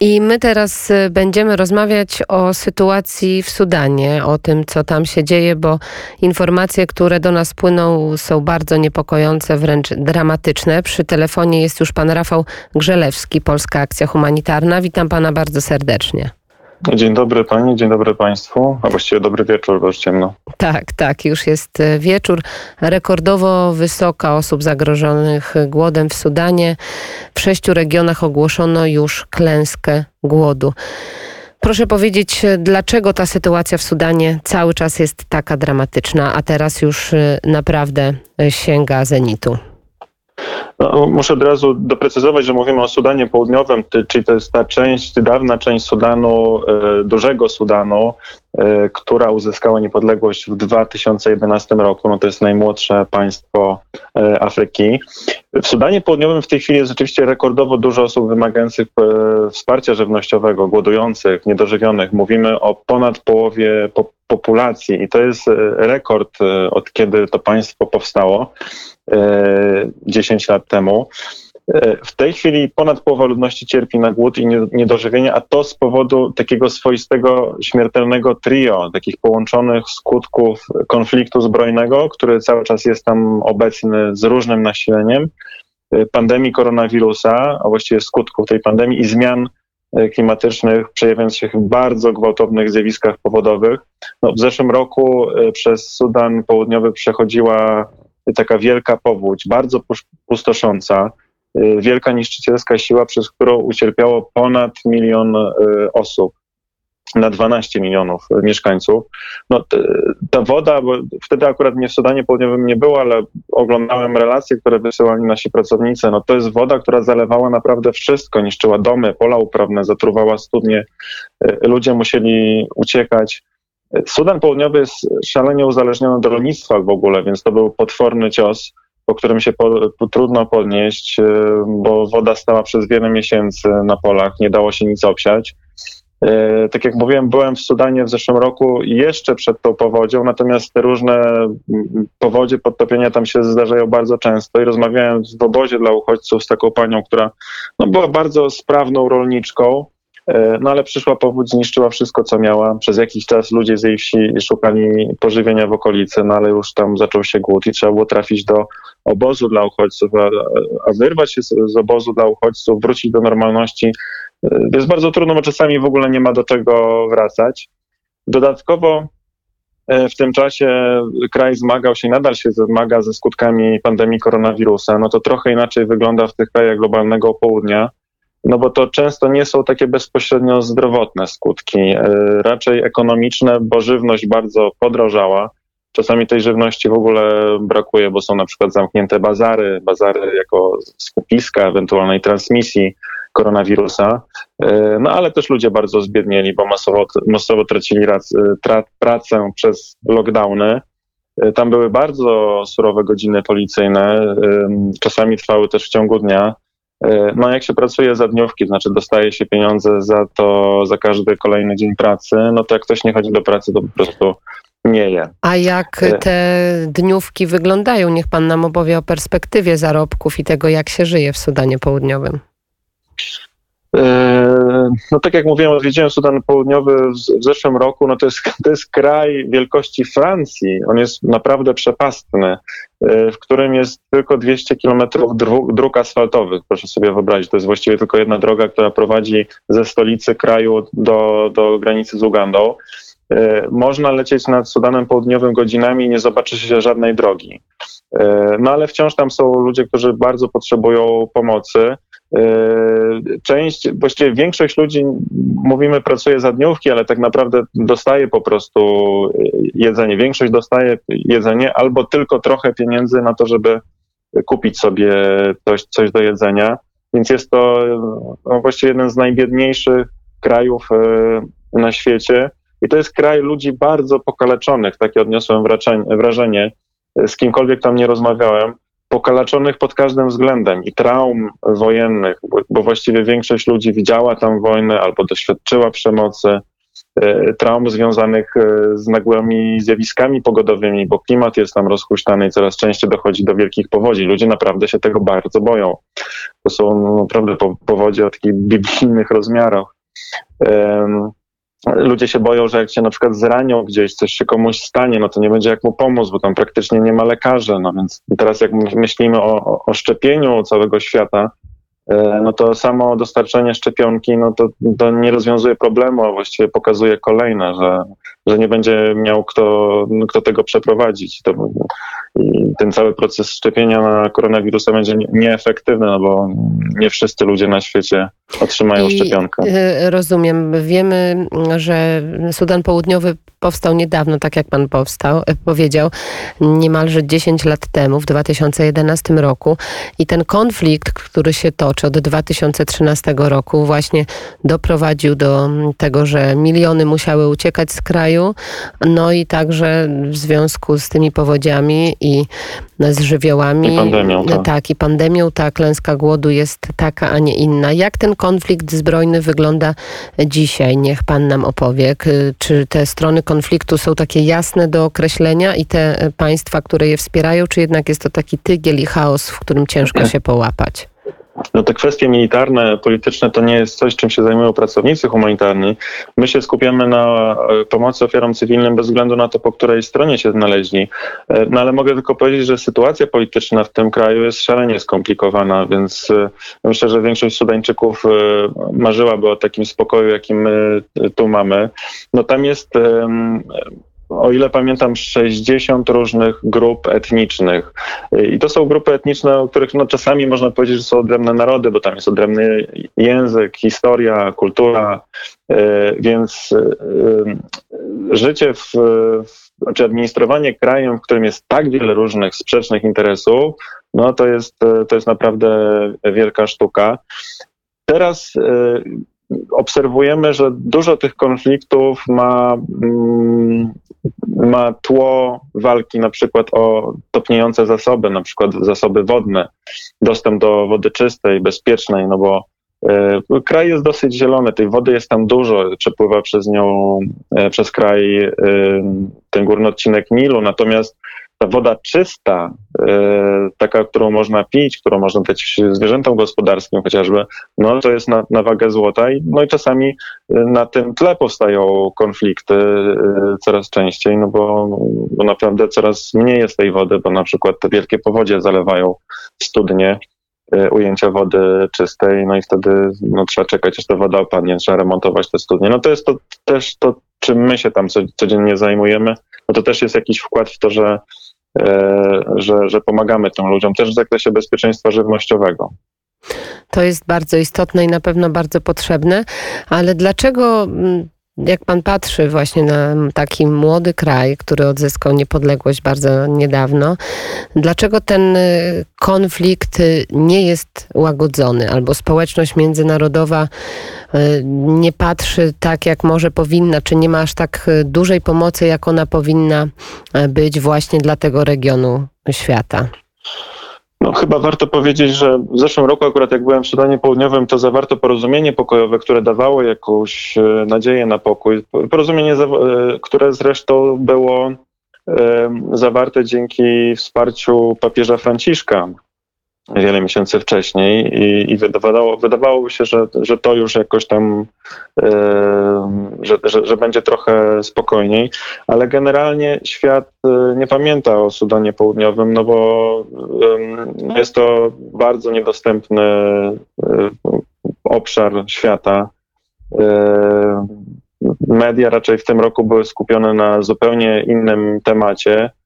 I my teraz y, będziemy rozmawiać o sytuacji w Sudanie, o tym, co tam się dzieje, bo informacje, które do nas płyną, są bardzo niepokojące, wręcz dramatyczne. Przy telefonie jest już pan Rafał Grzelewski, Polska Akcja Humanitarna. Witam pana bardzo serdecznie. Dzień dobry Pani, dzień dobry Państwu, a właściwie dobry wieczór, bo już ciemno. Tak, tak, już jest e, wieczór. Rekordowo wysoka osób zagrożonych głodem w Sudanie. W sześciu regionach ogłoszono już klęskę głodu. Proszę powiedzieć, dlaczego ta sytuacja w Sudanie cały czas jest taka dramatyczna, a teraz już e, naprawdę sięga zenitu? No, muszę od razu doprecyzować, że mówimy o Sudanie Południowym, czyli to jest ta część, dawna część Sudanu, e, dużego Sudanu, która uzyskała niepodległość w 2011 roku. No to jest najmłodsze państwo e, Afryki. W Sudanie Południowym w tej chwili jest rzeczywiście rekordowo dużo osób wymagających wsparcia żywnościowego, głodujących, niedożywionych. Mówimy o ponad połowie populacji i to jest rekord od kiedy to państwo powstało. 10 lat temu. E, w tej chwili ponad połowa ludności cierpi na głód i niedożywienie, a to z powodu takiego swoistego śmiertelnego trio, takich połączonych skutków konfliktu zbrojnego, który cały czas jest tam obecny z różnym nasileniem, e, pandemii koronawirusa, a właściwie skutków tej pandemii i zmian e, klimatycznych przejawiających się w bardzo gwałtownych zjawiskach powodowych. No, w zeszłym roku przez Sudan Południowy przechodziła taka wielka powódź, bardzo pustosząca, wielka niszczycielska siła, przez którą ucierpiało ponad milion y, osób na 12 milionów mieszkańców. No, ta woda, bo wtedy akurat mnie w Sudanie Południowym nie było, ale oglądałem relacje, które wysyłali nasi pracownicy. No, to jest woda, która zalewała naprawdę wszystko, niszczyła domy, pola uprawne, zatruwała studnie. Y, ludzie musieli uciekać. Sudan Południowy jest szalenie uzależniony od rolnictwa w ogóle, więc to był potworny cios, po którym się po, po, trudno podnieść, e, bo woda stała przez wiele miesięcy na polach, nie dało się nic obsiać. E, tak jak mówiłem, byłem w Sudanie w zeszłym roku jeszcze przed tą powodzią, natomiast te różne powodzie, podtopienia tam się zdarzają bardzo często i rozmawiałem w obozie dla uchodźców z taką panią, która no, była bardzo sprawną rolniczką, no ale przyszła powódź, zniszczyła wszystko, co miała. Przez jakiś czas ludzie z jej wsi szukali pożywienia w okolicy, no ale już tam zaczął się głód i trzeba było trafić do obozu dla uchodźców, a, a wyrwać się z, z obozu dla uchodźców, wrócić do normalności e, jest bardzo trudno, bo czasami w ogóle nie ma do czego wracać. Dodatkowo e, w tym czasie kraj zmagał się, nadal się zmaga ze skutkami pandemii koronawirusa. No to trochę inaczej wygląda w tych krajach globalnego południa no bo to często nie są takie bezpośrednio zdrowotne skutki, e, raczej ekonomiczne, bo żywność bardzo podrożała. Czasami tej żywności w ogóle brakuje, bo są na przykład zamknięte bazary, bazary jako skupiska ewentualnej transmisji koronawirusa. E, no ale też ludzie bardzo zbiednieli, bo masowo, masowo tracili rac, tra, pracę przez lockdowny. E, tam były bardzo surowe godziny policyjne, czasami trwały też w ciągu dnia. E, no jak się pracuje za dniówki, znaczy dostaje się pieniądze za to, za każdy kolejny dzień pracy, no to jak ktoś nie chodzi do pracy, to po prostu nie je. A jak e, te dniówki wyglądają? Niech pan nam opowie o perspektywie zarobków i tego, jak się żyje w Sudanie Południowym. E, no tak jak mówiłem, odwiedziłem Sudan Południowy w, zeszłym roku, no to jest, to jest kraj wielkości Francji. On jest naprawdę przepastny, e, w którym jest tylko 200 kilometrów dróg asfaltowych. Proszę sobie wyobrazić, to jest właściwie tylko jedna droga, która prowadzi ze stolicy kraju do, do granicy z Ugandą. E, można lecieć nad Sudanem Południowym godzinami i nie zobaczy się żadnej drogi. No ale wciąż tam są ludzie, którzy bardzo potrzebują pomocy. Część, właściwie większość ludzi, mówimy, pracuje za dniówki, ale tak naprawdę dostaje po prostu jedzenie. Większość dostaje jedzenie albo tylko trochę pieniędzy na to, żeby kupić sobie coś, coś do jedzenia. Więc jest to no, właściwie jeden z najbiedniejszych krajów e, na świecie. I to jest kraj ludzi bardzo pokaleczonych, takie odniosłem wrażenie, z kimkolwiek tam nie rozmawiałem pokaleczonych pod każdym względem i traum wojennych, bo, bo, właściwie większość ludzi widziała tam wojnę albo doświadczyła przemocy. traum związanych z nagłymi zjawiskami pogodowymi, bo klimat jest tam rozhuśtany i coraz częściej dochodzi do wielkich powodzi. Ludzie naprawdę się tego bardzo boją. To są naprawdę powodzie o takich biblijnych rozmiarach ludzie się boją, że jak się na przykład zranią gdzieś, coś się komuś stanie, no to nie będzie jak mu pomóc, bo tam praktycznie nie ma lekarzy. No więc teraz jak myślimy o, o szczepieniu całego świata, e, no to samo dostarczenie szczepionki, no to, to nie rozwiązuje problemu, a właściwie pokazuje kolejne, że, że nie będzie miał kto, kto tego przeprowadzić. To, ten cały proces szczepienia na koronawirusa będzie nieefektywny, no bo nie wszyscy ludzie na świecie otrzymają I, szczepionkę. Y, rozumiem. Wiemy, że Sudan Południowy powstał niedawno, tak jak pan powstał, y, powiedział, niemalże 10 lat temu, w 2011 roku. I ten konflikt, który się toczy od 2013 roku, właśnie doprowadził do tego, że miliony musiały uciekać z kraju. No i także w związku z tymi powodziami i z żywiołami. I pandemią. Tak. tak, i pandemią ta klęska głodu jest taka, a nie inna. Jak ten konflikt zbrojny wygląda dzisiaj? Niech pan nam opowie. Czy te strony konfliktu są takie jasne do określenia i te państwa, które je wspierają, czy jednak jest to taki tygiel i chaos, w którym ciężko się połapać? No te kwestie militarne, polityczne to nie jest coś, czym się zajmują pracownicy humanitarni. My się skupiamy na e, pomocy ofiarom cywilnym bez względu na to, po której stronie się znaleźli. E, no ale mogę tylko powiedzieć, że sytuacja polityczna w tym kraju jest szalenie skomplikowana, więc e, myślę, że większość Sudańczyków marzyłaby o takim spokoju, jakim my tu mamy. No tam jest o ile pamiętam, 60 różnych grup etnicznych. I to są grupy etniczne, o których no, czasami można powiedzieć, że są odrębne narody, bo tam jest odrębny język, historia, kultura, e, więc e, e, życie w, czy administrowanie krajem, w którym jest tak wiele różnych sprzecznych interesów, no to jest, to jest naprawdę wielka sztuka. Teraz obserwujemy, że dużo tych konfliktów ma, mm, ma tło walki na przykład o topniejące zasoby, na przykład zasoby wodne, dostęp do wody czystej, bezpiecznej, no bo e, Kraj jest dosyć zielony, tej wody jest tam dużo, przepływa przez nią, e, przez kraj e, ten górny odcinek Nilu, natomiast ta woda czysta, e, taka, którą można pić, którą można dać zwierzętom gospodarskim chociażby, no to jest na, na wagę złota i, no i czasami e, na tym tle powstają konflikty e, coraz częściej, no bo, bo naprawdę coraz mniej jest tej wody, bo na przykład te wielkie powodzie zalewają studnie, ujęcia wody czystej, no i wtedy no, trzeba czekać, aż ta woda opadnie, trzeba remontować te studnie. No to jest to też to, czym my się tam codziennie zajmujemy, no to też jest jakiś wkład w to, że że, że pomagamy tym ludziom też w zakresie bezpieczeństwa żywnościowego. To jest bardzo istotne i na pewno bardzo potrzebne, ale dlaczego mm, jak pan patrzy właśnie na taki młody kraj, który odzyskał niepodległość bardzo niedawno, dlaczego ten y, konflikt y, nie jest łagodzony, albo społeczność międzynarodowa y, nie patrzy tak, jak może powinna, czy nie ma aż tak dużej pomocy, jak ona powinna być właśnie dla tego regionu świata? No, chyba warto powiedzieć, że w zeszłym roku, akurat jak byłem w Sudanie Południowym, to zawarto porozumienie pokojowe, które dawało jakąś e, nadzieję na pokój. Porozumienie, e, które zresztą było e, zawarte dzięki wsparciu papieża Franciszka, wiele miesięcy wcześniej i, i wydawało, wydawało się, że, że to już jakoś tam, yy, że, że, że, będzie trochę spokojniej, ale generalnie świat e, nie pamięta o Sudanie Południowym, no bo jest to bardzo niedostępny yy, obszar świata. Media raczej w tym roku były skupione na zupełnie innym temacie E,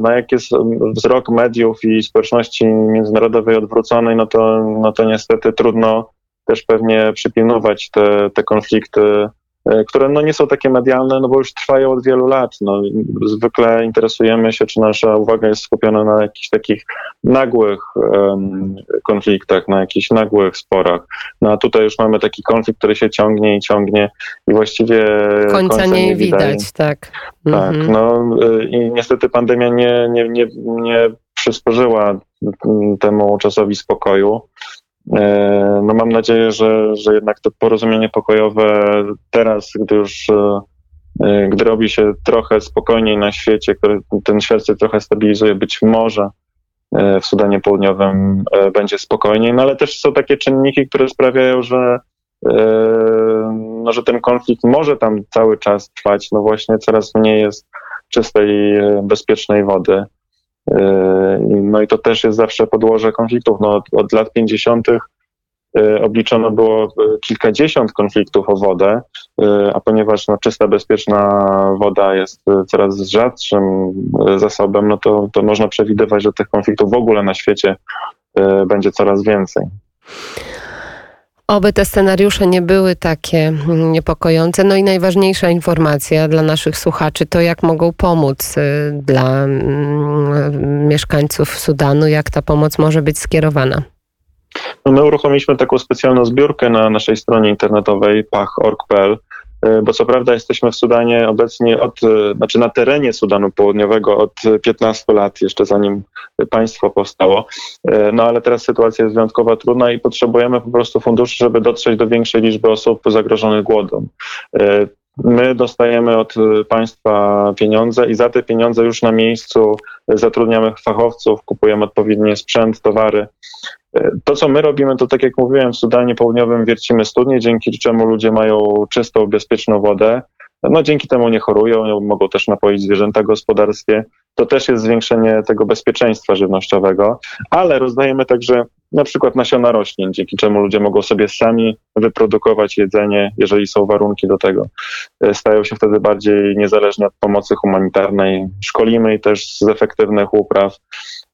no jak jest wzrok mediów i społeczności międzynarodowej odwrócony, no to, no to niestety trudno też pewnie przypilnować te, te konflikty E, które no nie są takie medialne, no bo już trwają od wielu lat. No, zwykle interesujemy się, czy nasza uwaga jest skupiona na jakichś takich nagłych um, konfliktach, na jakichś nagłych sporach. No a tutaj już mamy taki konflikt, który się ciągnie i ciągnie i właściwie końca, końca nie, nie widać, tak. Tak, mhm. no e, i niestety pandemia nie, nie, nie, nie przysporzyła temu czasowi spokoju. No mam nadzieję, że, że jednak to porozumienie pokojowe teraz, gdy już gdy robi się trochę spokojniej na świecie, ten świat się trochę stabilizuje, być może w Sudanie Południowym będzie spokojniej, no ale też są takie czynniki, które sprawiają, że no, że ten konflikt może tam cały czas trwać, no właśnie coraz mniej jest czystej, bezpiecznej wody. No i to też jest zawsze podłoże konfliktów. No, od, od lat 50. obliczono było kilkadziesiąt konfliktów o wodę, a ponieważ no, czysta, bezpieczna woda jest coraz rzadszym zasobem, no to, to można przewidywać, że tych konfliktów w ogóle na świecie będzie coraz więcej. Oby te scenariusze nie były takie niepokojące. No i najważniejsza informacja dla naszych słuchaczy to, jak mogą pomóc y, dla mm, mieszkańców Sudanu, jak ta pomoc może być skierowana. No my uruchomiliśmy taką specjalną zbiórkę na naszej stronie internetowej pach.org.pl bo co prawda jesteśmy w Sudanie obecnie od, e, znaczy na terenie Sudanu Południowego od 15 lat, jeszcze zanim państwo powstało. E, no ale teraz sytuacja jest wyjątkowo trudna i potrzebujemy po prostu funduszy, żeby dotrzeć do większej liczby osób zagrożonych głodem. My dostajemy od państwa pieniądze i za te pieniądze już na miejscu zatrudniamy fachowców, kupujemy odpowiedni sprzęt, towary. To, co my robimy, to tak jak mówiłem, w Sudanie Południowym wiercimy studnie, dzięki czemu ludzie mają czystą, bezpieczną wodę. No, dzięki temu nie chorują, mogą też napoić zwierzęta gospodarskie. To też jest zwiększenie tego bezpieczeństwa żywnościowego, ale rozdajemy także na przykład nasiona roślin, dzięki czemu ludzie mogą sobie sami wyprodukować jedzenie, jeżeli są warunki do tego. Stają się wtedy bardziej niezależni od pomocy humanitarnej. Szkolimy ich też z efektywnych upraw.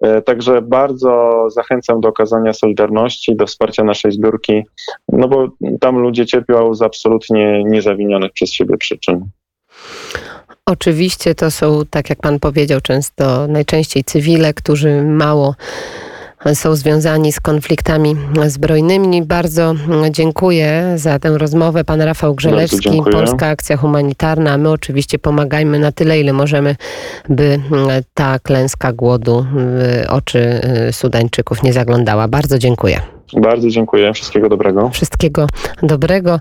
E, także bardzo zachęcam do okazania solidarności, do wsparcia naszej zbiórki, no bo tam ludzie cierpią z absolutnie niezawinionych przez siebie przyczyn. Oczywiście to są, tak jak pan powiedział, często najczęściej cywile, którzy mało są związani z konfliktami zbrojnymi. Bardzo dziękuję za tę rozmowę. Pan Rafał Grzelewski, Polska Akcja Humanitarna. My oczywiście pomagajmy na tyle, ile możemy, by ta klęska głodu w oczy Sudańczyków nie zaglądała. Bardzo dziękuję. Bardzo dziękuję. Wszystkiego dobrego. Wszystkiego dobrego.